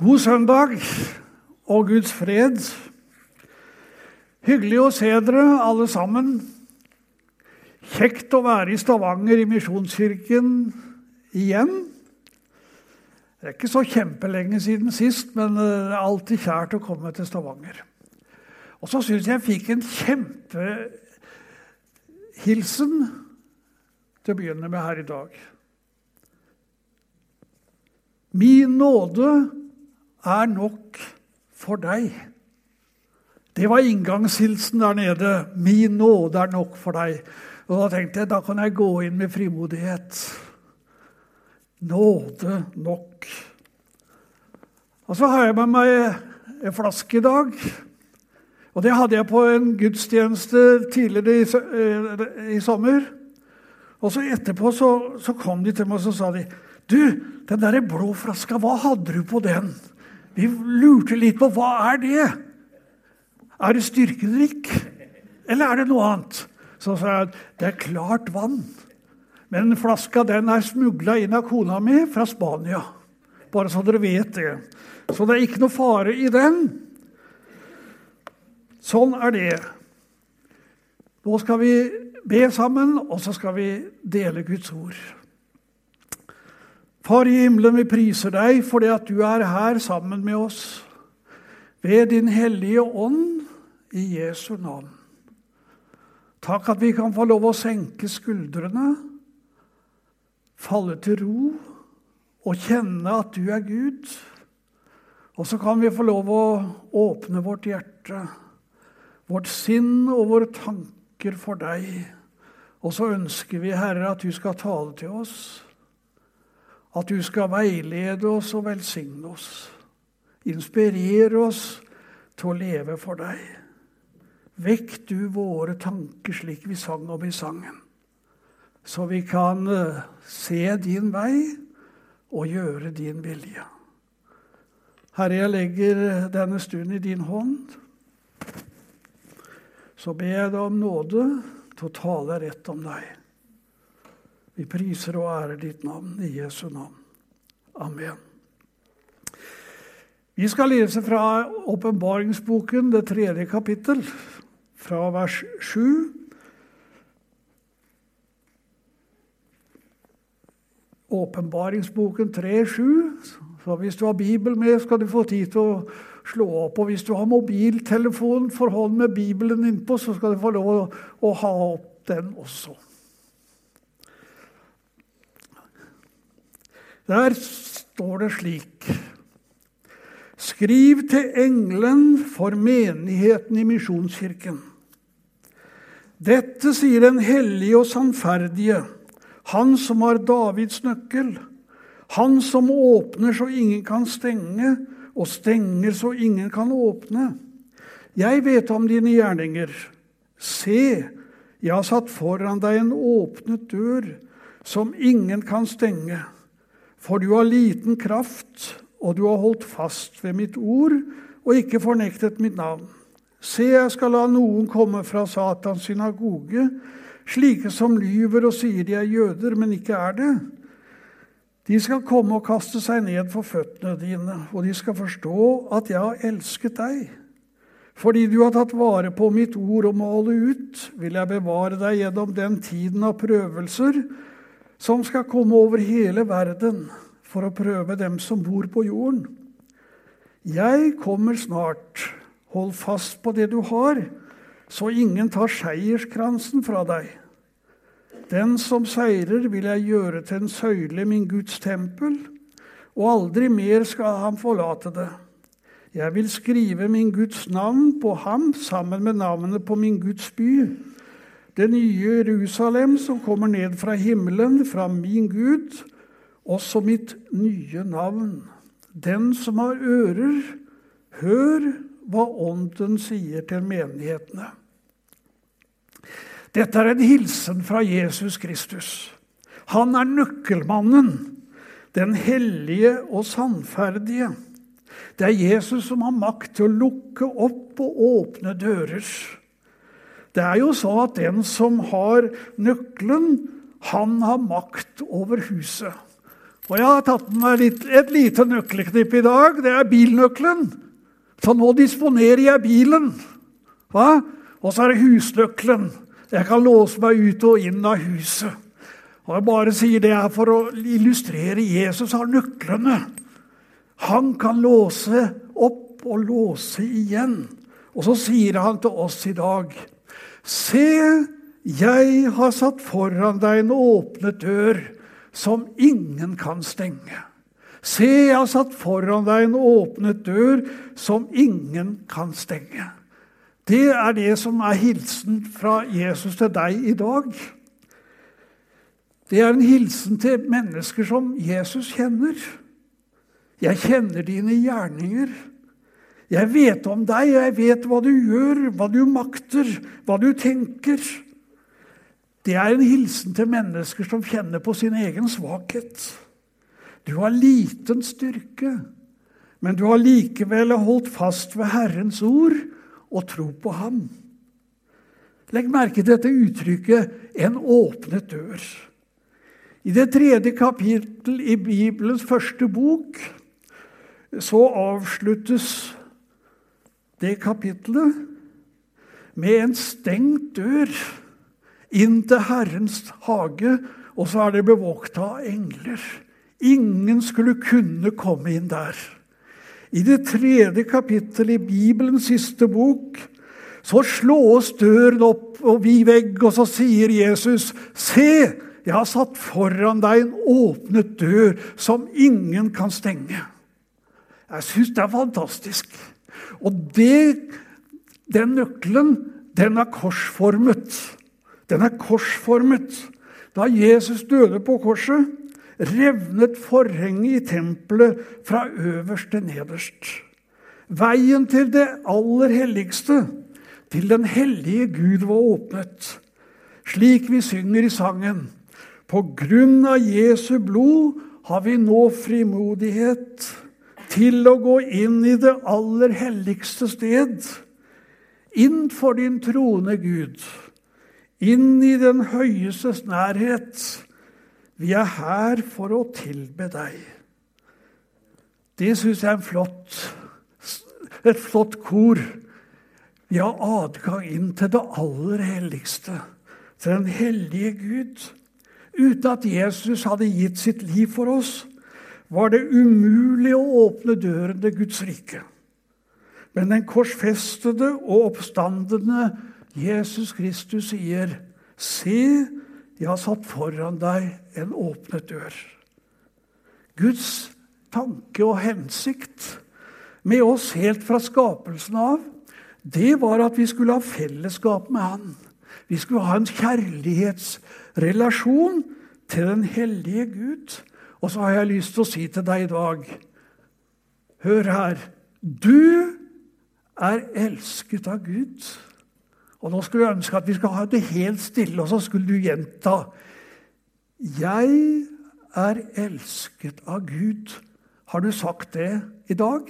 God søndag og Guds fred. Hyggelig å se dere alle sammen. Kjekt å være i Stavanger i Misjonskirken igjen. Det er ikke så kjempelenge siden sist, men det er alltid kjært å komme til Stavanger. Og så syns jeg jeg fikk en kjempehilsen til å begynne med her i dag. Min nåde er nok for deg. Det var inngangshilsen der nede. Min nåde er nok for deg. Og Da tenkte jeg da kan jeg gå inn med frimodighet. Nåde nok. Og så har jeg med meg en flaske i dag. Og det hadde jeg på en gudstjeneste tidligere i, eh, i sommer. Og så etterpå så, så, kom de til meg og så sa de, du, den der blå flaska, hva hadde du på den? Vi lurte litt på hva er det Er det styrkedrikk, eller er det noe annet? Så sa jeg det er klart vann. Men flaska den er smugla inn av kona mi fra Spania. Bare så dere vet det. Så det er ikke noe fare i den. Sånn er det. Nå skal vi be sammen, og så skal vi dele Guds ord. Far i himmelen, vi priser deg fordi at du er her sammen med oss ved din hellige ånd i Jesu navn. Takk at vi kan få lov å senke skuldrene, falle til ro og kjenne at du er Gud. Og så kan vi få lov å åpne vårt hjerte, vårt sinn og våre tanker for deg. Og så ønsker vi, Herre, at du skal tale til oss. At du skal veilede oss og velsigne oss. Inspirere oss til å leve for deg. Vekk du våre tanker slik vi sang om i sangen, så vi kan eh, se din vei og gjøre din vilje. Herre, jeg legger denne stunden i din hånd. Så ber jeg deg om nåde til å tale rett om deg. Vi priser og ærer ditt navn i Jesu navn. Amen. Vi skal lese fra åpenbaringsboken, det tredje kapittel, fra vers 7. Åpenbaringsboken 3.7. Så hvis du har Bibel med, skal du få tid til å slå opp. Og hvis du har mobiltelefon for hånd med Bibelen innpå, så skal du få lov å, ha opp den også. Der står det slik Skriv til engelen for menigheten i Misjonskirken. Dette sier den hellige og sannferdige, han som har Davids nøkkel, han som åpner så ingen kan stenge, og stenger så ingen kan åpne. Jeg vet om dine gjerninger. Se, jeg har satt foran deg en åpnet dør som ingen kan stenge. For du har liten kraft, og du har holdt fast ved mitt ord og ikke fornektet mitt navn. Se, jeg skal la noen komme fra Satans synagoge, slike som lyver og sier de er jøder, men ikke er det. De skal komme og kaste seg ned for føttene dine, og de skal forstå at jeg har elsket deg. Fordi du har tatt vare på mitt ord om å holde ut, vil jeg bevare deg gjennom den tiden av prøvelser som skal komme over hele verden for å prøve dem som bor på jorden. Jeg kommer snart. Hold fast på det du har, så ingen tar seierskransen fra deg. Den som seirer, vil jeg gjøre til en søyle min Guds tempel, og aldri mer skal han forlate det. Jeg vil skrive min Guds navn på ham sammen med navnet på min Guds by, det nye Jerusalem som kommer ned fra himmelen, fra min Gud, også mitt nye navn. Den som har ører, hør hva Ånden sier til menighetene. Dette er en hilsen fra Jesus Kristus. Han er nøkkelmannen, den hellige og sannferdige. Det er Jesus som har makt til å lukke opp og åpne dører. Det er jo sånn at den som har nøkkelen, han har makt over huset. Og jeg har tatt med meg litt, et lite nøkkelknipp i dag. Det er bilnøkkelen. Så nå disponerer jeg bilen. Hva? Og så er det husnøkkelen. Jeg kan låse meg ut og inn av huset. Og Jeg bare sier det her for å illustrere Jesus har nøklene. Han kan låse opp og låse igjen. Og så sier han til oss i dag Se, jeg har satt foran deg en åpnet dør som ingen kan stenge. Se, jeg har satt foran deg en åpnet dør som ingen kan stenge. Det er det som er hilsen fra Jesus til deg i dag. Det er en hilsen til mennesker som Jesus kjenner. Jeg kjenner dine gjerninger. Jeg vet om deg, og jeg vet hva du gjør, hva du makter, hva du tenker. Det er en hilsen til mennesker som kjenner på sin egen svakhet. Du har liten styrke, men du har likevel holdt fast ved Herrens ord og tro på ham. Legg merke til dette uttrykket 'en åpnet dør'. I det tredje kapittel i Bibelens første bok så avsluttes det kapittelet med en stengt dør inn til Herrens hage, og så er det bevokta av engler. Ingen skulle kunne komme inn der. I det tredje kapittelet i Bibelens siste bok så slås døren opp og vid vegg, og så sier Jesus, 'Se, jeg har satt foran deg en åpnet dør som ingen kan stenge.' Jeg syns det er fantastisk. Og det, den nøkkelen, den er korsformet. Den er korsformet. Da Jesus døde på korset, revnet forhenget i tempelet fra øverst til nederst. Veien til det aller helligste, til den hellige Gud, var åpnet. Slik vi synger i sangen. På grunn av Jesu blod har vi nå frimodighet til å gå inn i det aller helligste sted. Inn for din trone, Gud inn i den høyestes nærhet. Vi er her for å tilbe deg. Det syns jeg er flott, et flott kor. Vi har adgang inn til det aller helligste, til den hellige Gud. Uten at Jesus hadde gitt sitt liv for oss, var det umulig å åpne døren til Guds rike. Men den korsfestede og oppstandende Jesus Kristus sier, 'Se, jeg har satt foran deg en åpnet dør'. Guds tanke og hensikt med oss helt fra skapelsen av, det var at vi skulle ha fellesskap med Han. Vi skulle ha en kjærlighetsrelasjon til den hellige Gud. Og så har jeg lyst til å si til deg i dag Hør her. Du er elsket av Gud. Og Nå skulle jeg ønske at vi skulle ha det helt stille, og så skulle du gjenta Jeg er elsket av Gud. Har du sagt det i dag?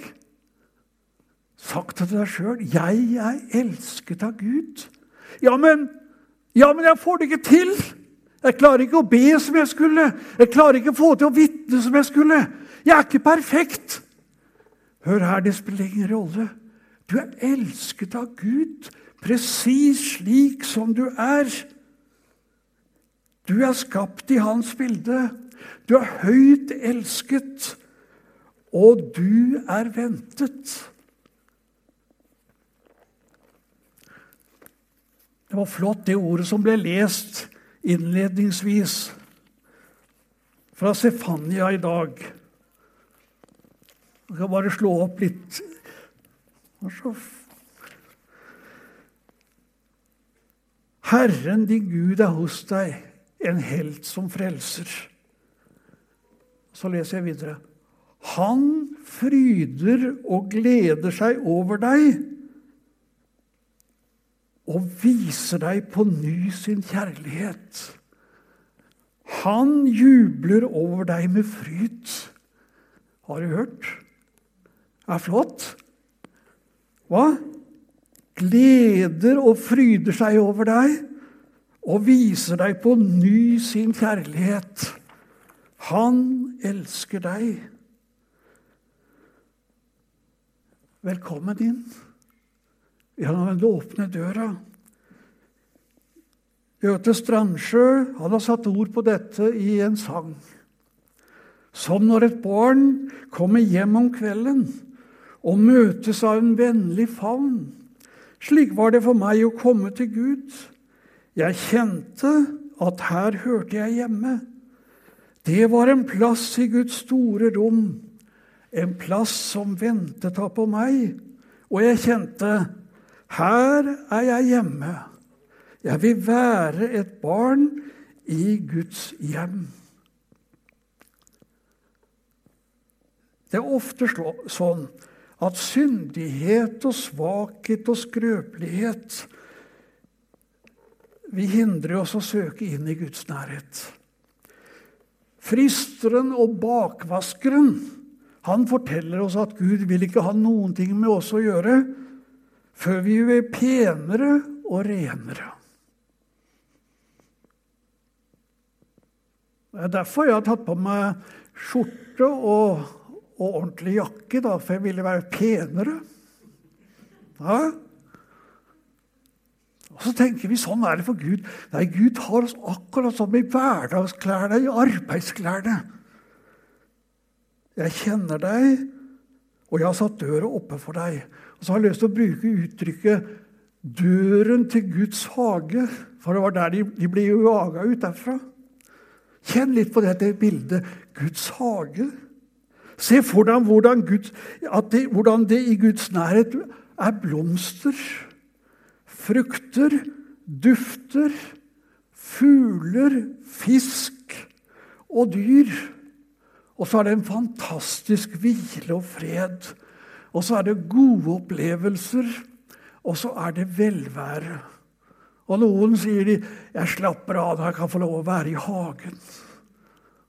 Sagt det til deg sjøl? Jeg er elsket av Gud. Ja men, ja, men jeg får det ikke til! Jeg klarer ikke å be som jeg skulle. Jeg klarer ikke å få til å vitne som jeg skulle. Jeg er ikke perfekt. Hør her, det spiller ingen rolle. Du er elsket av Gud presis slik som du er. Du er skapt i hans bilde. Du er høyt elsket, og du er ventet. Det var flott, det ordet som ble lest innledningsvis fra Sefania i dag. Jeg skal bare slå opp litt. Herren din Gud er hos deg, en helt som frelser. Så leser jeg videre. Han fryder og gleder seg over deg og viser deg på ny sin kjærlighet. Han jubler over deg med fryd. Har du hørt? Det er flott. Hva? gleder og fryder seg over deg og viser deg på ny sin kjærlighet. Han elsker deg. Velkommen inn gjennom den åpne døra. Gjøte Strandsjø han har satt ord på dette i en sang. Som når et barn kommer hjem om kvelden og møtes av en vennlig favn. Slik var det for meg å komme til Gud. Jeg kjente at her hørte jeg hjemme. Det var en plass i Guds store rom en plass som ventet på meg. Og jeg kjente her er jeg hjemme. Jeg vil være et barn i Guds hjem. Det er ofte sånn at syndighet og svakhet og skrøpelighet vi hindrer oss å søke inn i Guds nærhet. Fristeren og bakvaskeren han forteller oss at Gud vil ikke ha noen ting med oss å gjøre før vi blir penere og renere. Det er derfor jeg har tatt på meg skjorte og, og ordentlig jakke, da, for jeg ville være penere. Ja. Og så tenker vi sånn er det for Gud. Nei, Gud har oss akkurat som i hverdagsklærne, i arbeidsklærne. Jeg kjenner deg, og jeg har satt døra oppe for deg. Så har jeg lyst til å bruke uttrykket 'døren til Guds hage', for det var der de, de ble jaga ut derfra. Kjenn litt på dette bildet. Guds hage. Se for deg hvordan, det, hvordan det i Guds nærhet er blomster, frukter, dufter, fugler, fisk og dyr. Og så er det en fantastisk hvile og fred. Og så er det gode opplevelser. Og så er det velvære. Og noen sier de 'Jeg slapper av når jeg kan få lov å være i hagen'.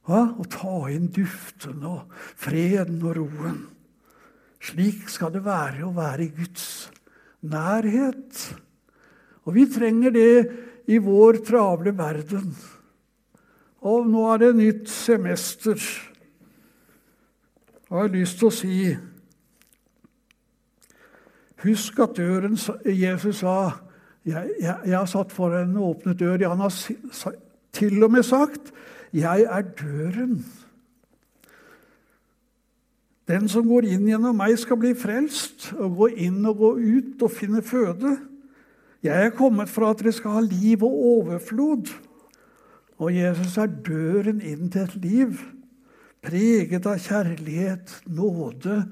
Ja, og ta inn duften og freden og roen. Slik skal det være å være i Guds nærhet. Og vi trenger det i vår travle verden. Og nå er det nytt semester har jeg lyst til å si Husk at døren Jesus sa jeg, jeg, jeg har satt for en åpnet dør. Han har til og med sagt 'Jeg er døren'. Den som går inn gjennom meg, skal bli frelst, og gå inn og gå ut og finne føde. Jeg er kommet for at dere skal ha liv og overflod. Og Jesus er døren inn til et liv preget av kjærlighet, nåde,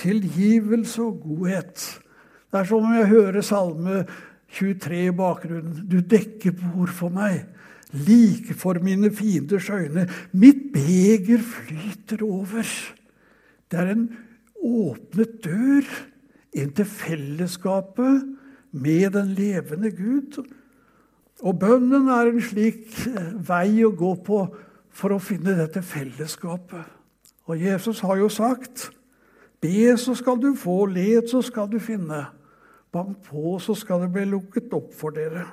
tilgivelse og godhet. Det er som om jeg hører Salme 23 i bakgrunnen. Du dekker bord for meg, like for mine fienders øyne. Mitt beger flyter over. Det er en åpnet dør inn til fellesskapet med den levende Gud. Og bønnen er en slik vei å gå på for å finne dette fellesskapet. Og Jesus har jo sagt Be, så skal du få. Let, så skal du finne. Bank på, så skal det bli lukket opp for dere.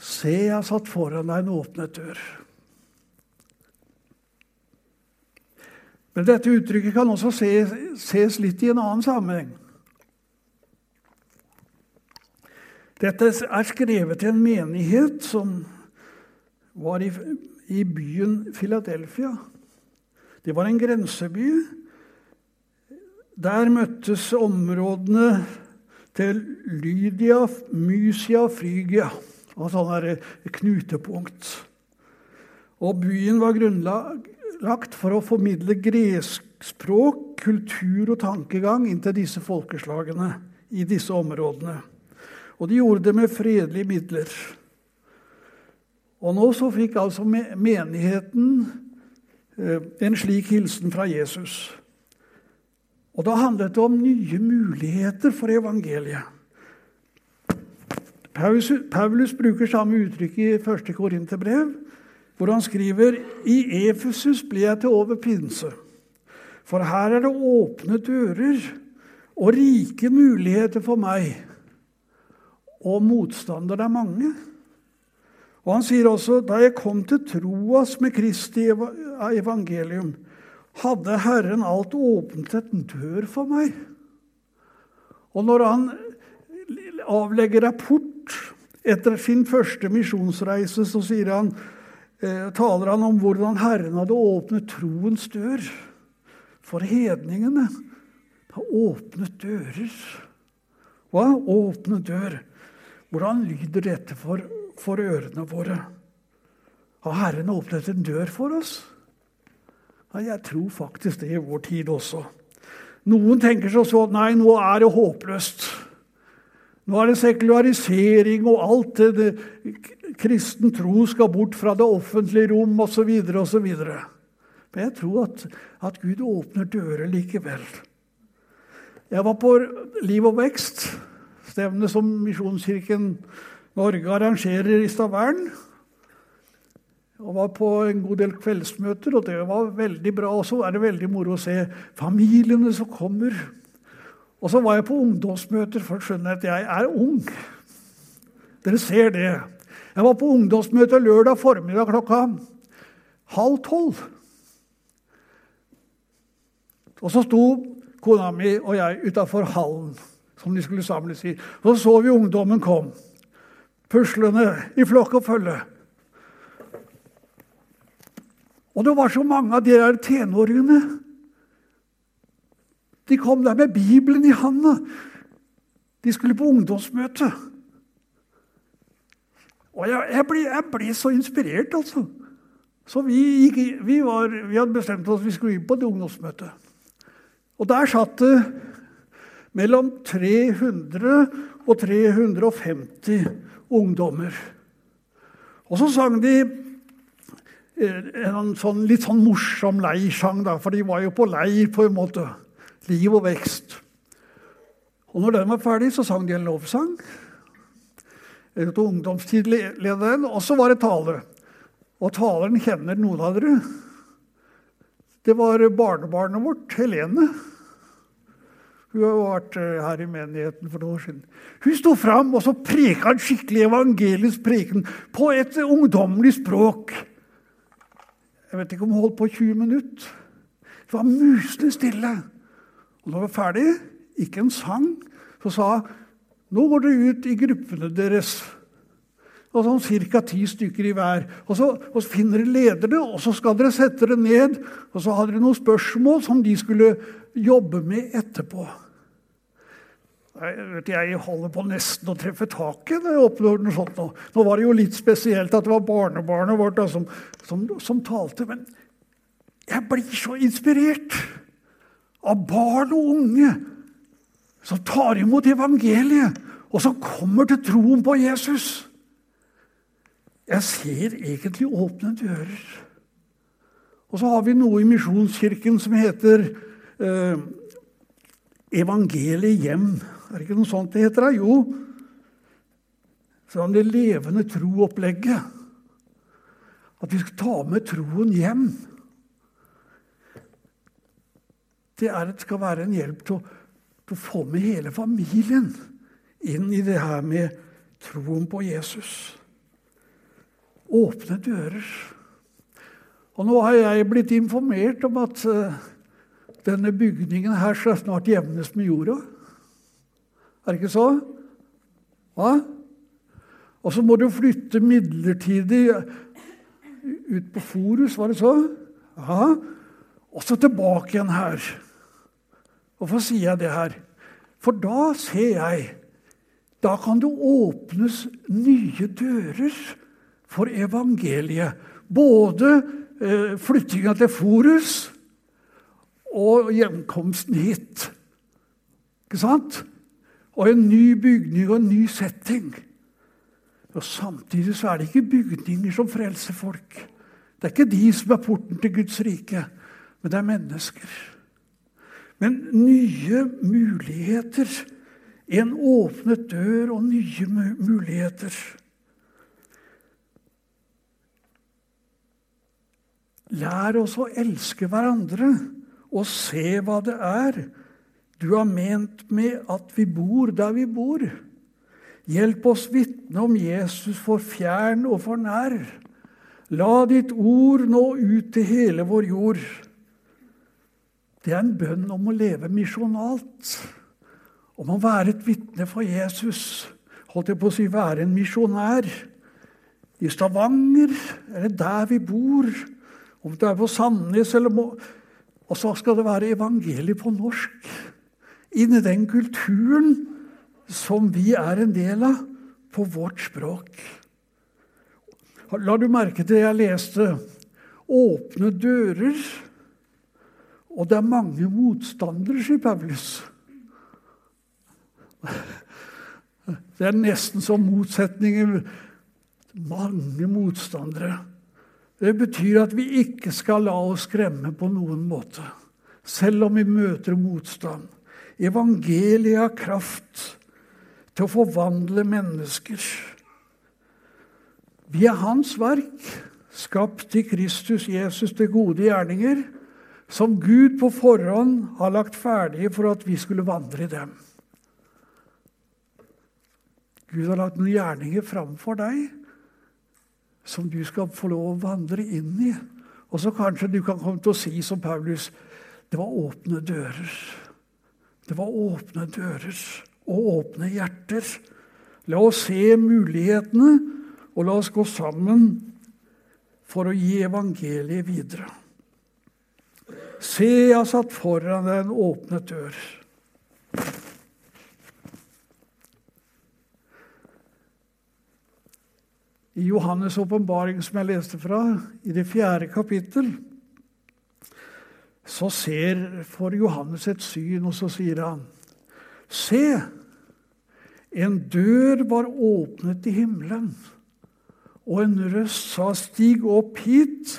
Se, jeg har satt foran deg en åpnet dør. Men dette uttrykket kan også ses, litt i en annen sammenheng. Dette er skrevet til en menighet som var i byen Philadelphia. Det var en grenseby. Der møttes områdene til Lydia, Mysia, Frygia. Altså sånn knutepunkt. Og byen var grunnlagt for å formidle gresk språk, kultur og tankegang inn til disse folkeslagene i disse områdene. Og de gjorde det med fredelige midler. Og nå så fikk altså menigheten eh, en slik hilsen fra Jesus. Og da handlet det om nye muligheter for evangeliet. Paulus, bruker samme uttrykk i 1. Korinterbrev, hvor han skriver i Efesus ble jeg til over pinse. For her er det åpne dører og rike muligheter for meg. Og motstanderne er mange. Og Han sier også da jeg kom til troas med Kristi evangelium, hadde Herren alt åpnet en dør for meg. Og når han avlegger rapport etter sin første misjonsreise, så han, eh, taler han om hvordan Herren hadde åpnet troens dør for hedningene. Har åpnet dører. Hva? Åpne dør. Hvordan lyder dette for, for ørene våre? Har Herren åpnet en dør for oss? Ja, jeg tror faktisk det i vår tid også. Noen tenker seg så at nei, nå er det håpløst. Nå er det sekularisering, og alt det, det kristen tro skal bort fra det offentlige rom osv. osv. Men jeg tror at, at Gud åpner dører likevel. Jeg var på Liv og vekst, stevne som Misjonskirken Norge arrangerer i Stavern. Og var på en god del kveldsmøter, og det var veldig bra. Og så er det veldig moro å se familiene som kommer. Og så var jeg på ungdomsmøter for å skjønne at jeg er ung. Dere ser det. Jeg var på ungdomsmøte lørdag formiddag klokka halv tolv. Og så sto kona mi og jeg utafor hallen, som de skulle samles i. Og så så vi ungdommen kom, puslende i flokk og følge. Og det var så mange av de der tenåringene. De kom der med Bibelen i handa. De skulle på ungdomsmøte. Og jeg, jeg, ble, jeg, ble, så inspirert, altså. Så vi, gikk, vi, var, vi hadde bestemt oss vi skulle inn på det ungdomsmøtet. Og der satt det mellom 300 og 350 ungdommer. Og så sang de en sånn, litt sånn morsom leirsang, da, for de var jo på leir, på en måte. Liv og vekst. Og når den var ferdig, så sang de en lovsang. Til ungdomstidlederen. Og så var det tale. Og taleren kjenner noen av dere. Det var barnebarnet vårt, Helene. Hun har vært eh, her i menigheten for noen år siden. Hun sto fram og så preka en skikkelig evangelisk preken på et ungdommelig språk. Jeg vet ikke om hun holdt på 20 minutter. Det var musende stille. Og når vi var ferdig, ikke en sang, så sa hun nå går dere ut i gruppene deres. Og sånn Ca. ti stykker i hver. Og så, og så finner dere lederne, og så skal dere sette dere ned. Og så hadde dere noen spørsmål som de skulle jobbe med etterpå. Jeg, holder på nesten å treffe taket når jeg opplever noe sånt. Nå. nå var det jo litt spesielt at det var barnebarnet vårt da, som, som, som, talte. Men jeg blir så inspirert av barn og unge som tar imot evangeliet, og som kommer til troen på Jesus. Jeg ser egentlig åpne dører. Og så har vi noe i Misjonskirken som heter eh, Evangeliet hjem. Er det ikke noe sånt det heter? da? Jo, sånn det levende tro-opplegget. At vi skal ta med troen hjem. Det er, skal være en hjelp til å, til å få med hele familien inn i det her med troen på Jesus. Åpne dører. Og nå har jeg blitt informert om at uh, denne bygningen her skal snart jevnes med jorda. Er det ikke så? Hva? Og så må du flytte midlertidig ut på Forus, var det så? Ja. Og så tilbake igjen her. Hvorfor sier jeg det her? For da ser jeg Da kan det åpnes nye dører for evangeliet. Både eh, flyttinga til Forus og hjemkomsten hit. Ikke sant? Og en ny bygning og en ny setting. Og Samtidig så er det ikke bygninger som frelser folk. Det er ikke de som er porten til Guds rike, men det er mennesker. Men nye muligheter. En åpnet dør og nye muligheter. Lær oss å elske hverandre og se hva det er du har ment med at vi bor der vi bor. Hjelp oss vitne om Jesus for fjern og for nær. La ditt ord nå ut til hele vår jord. Det er en bønn om å leve misjonalt. Om å være et vitne for Jesus. Holdt jeg på å si være en misjonær. I Stavanger, eller der vi bor. Om det er på Sandnes eller må... Og så skal det være evangeliet på norsk. Inn i den kulturen som vi er en del av, på vårt språk. La du merke til jeg leste 'åpne dører', og det er mange motstandere, sier Paulus. Det er nesten som motsetninger. Mange motstandere. Det betyr at vi ikke skal la oss skremme på noen måte, selv om vi møter motstand. Evangeliet har kraft til å forvandle mennesker. Vi er Hans verk, skapt i Kristus Jesus til gode gjerninger, som Gud på forhånd har lagt ferdige for at vi skulle vandre i dem. Gud har lagt noen gjerninger framfor deg som du skal få lov å vandre inn i. Og så kanskje du kan komme til å si som Paulus det var åpne dører. Det var åpne dører og åpne hjerter. La oss se mulighetene, og la oss gå sammen for å gi evangeliet videre. Se, jeg har satt foran deg en åpnet dør. I Johannes' åpenbaring, som jeg leste fra, i det fjerde kapittel, så ser for Johannes et syn, og så sier han Se, en dør var åpnet i himmelen, og en røst sa, Stig opp hit,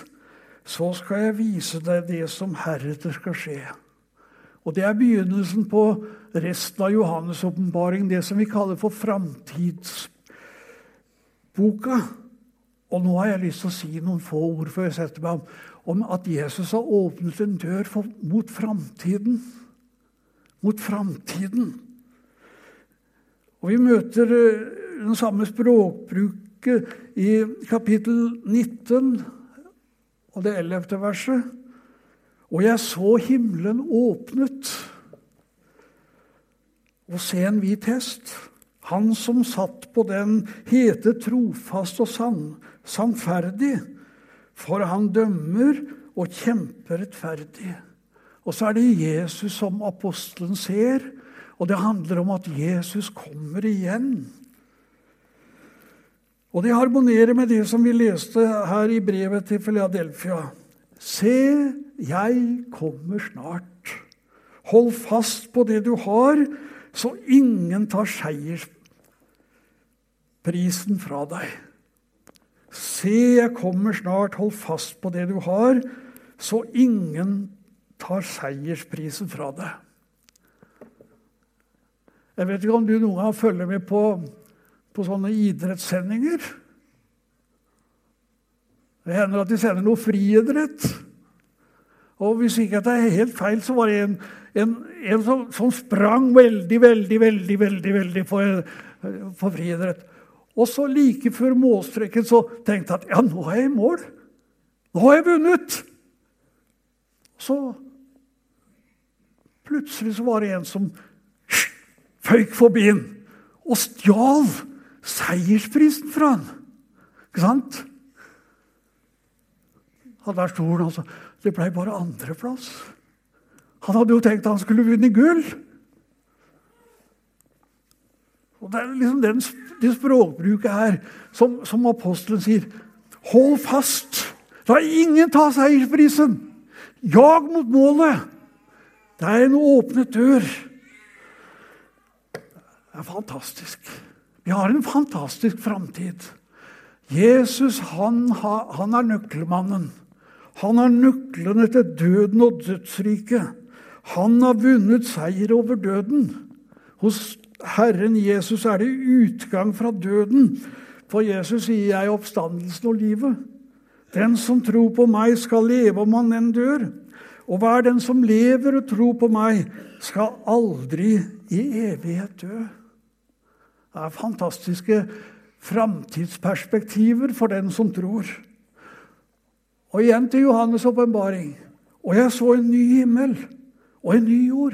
så skal jeg vise deg det som heretter skal skje. Og Det er begynnelsen på resten av Johannes' åpenbaring, det som vi kaller for framtidsboka. Og nå har jeg lyst til å si noen få ord før jeg setter meg om, om at Jesus har åpnet en dør for, mot framtiden. Mot framtiden. Og vi møter eh, den samme språkbruket i kapittel 19 og det 11. verset. Og jeg så himmelen åpnet, og se en hvit hest. Han som satt på den, hete trofast og sann, sannferdig, for han dømmer og kjemper rettferdig. Og så er det Jesus som apostelen ser, og det handler om at Jesus kommer igjen. Og det harmonerer med det som vi leste her i brevet til Philadelphia. Se, jeg kommer snart. Hold fast på det du har, så ingen tar seiersprisen fra deg. Se, jeg kommer snart, hold fast på det du har, så ingen tar seiersprisen fra deg. Jeg vet ikke om du noen gang følger med på, på sånne idrettssendinger. Det hender at de sender noe friidrett. Og hvis ikke det er helt feil, så var det en, en, en som, som, sprang veldig, veldig, veldig veldig, veldig for, for friidrett. Og så like før målstreken så tenkte jeg at ja, nå er jeg i mål. Nå har jeg vunnet! Så plutselig så var det en som føyk forbi ham og stjal seiersprisen fra han. Ikke sant? Og der sto han altså. Det ble bare andreplass. Han hadde jo tenkt at han skulle vinne gull. Og Det er liksom den, det språkbruket her som, som apostelen sier. Hold fast! La ingen ta seiersprisen! Jag mot målet! Det er en åpnet dør. Det er fantastisk. Vi har en fantastisk framtid. Jesus han, han er nøkkelmannen. Han har nøklene til døden og dødsriket. Han har vunnet seier over døden. Hos Herren Jesus er det utgang fra døden. For Jesus sier 'jeg oppstandelsen og livet'. Den som tror på meg, skal leve om han enn dør. Og hver den som lever og tror på meg, skal aldri i evighet dø. Det er fantastiske framtidsperspektiver for den som tror. Og igjen til Johannes' åpenbaring. Og jeg så en ny himmel og en ny jord.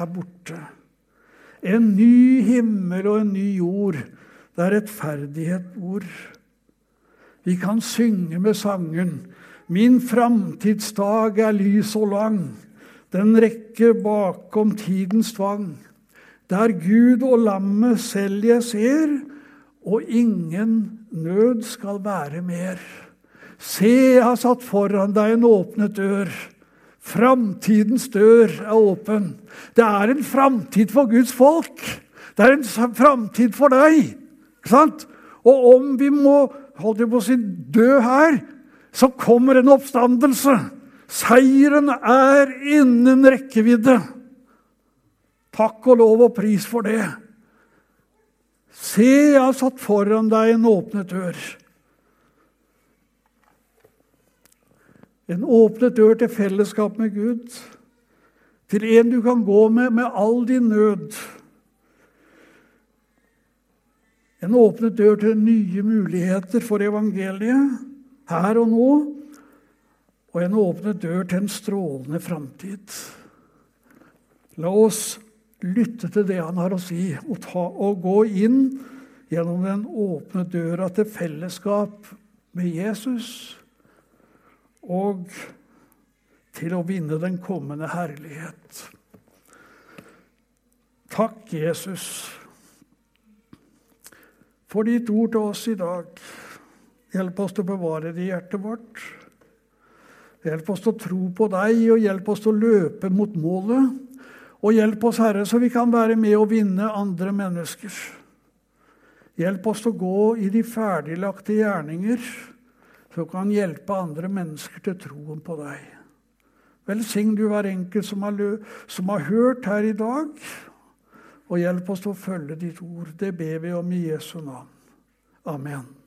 er borte. En ny himmel og en ny jord der rettferdighet bor. Vi kan synge med sangen Min framtidsdag er lys og lang. Den rekker bakom tidens tvang. Der Gud og lammet selv jeg ser, og ingen nød skal være mer. Se, jeg har satt foran deg en åpnet dør. Framtidens dør er åpen. Det er en framtid for Guds folk. Det er en framtid for deg. Ikke sant? Og om vi må holdt jeg på å si, dø her, så kommer en oppstandelse. Seieren er innen rekkevidde. Takk og lov og pris for det. Se, jeg har satt foran deg en åpnet dør. En åpnet dør til fellesskap med Gud, til en du kan gå med med all din nød. En åpnet dør til nye muligheter for evangeliet her og nå, og en åpnet dør til en strålende framtid. La oss lytte til det han har å si, og, ta, og gå inn gjennom den åpne døra til fellesskap med Jesus og til å vinne den kommende herlighet. Takk, Jesus, for ditt ord til oss i dag. Hjelp oss til å bevare det i hjertet vårt. Hjelp oss til å tro på deg, og hjelp oss til å løpe mot målet. Og hjelp oss, Herre, så vi kan være med og vinne andre mennesker. Hjelp oss til å gå i de ferdiglagte gjerninger så kan hjelpe andre mennesker til troen på deg. Velsign du hver enkelt som har, som har hørt her i dag, og hjelp oss til å følge ditt ord. Det ber vi om i Jesu navn. Amen.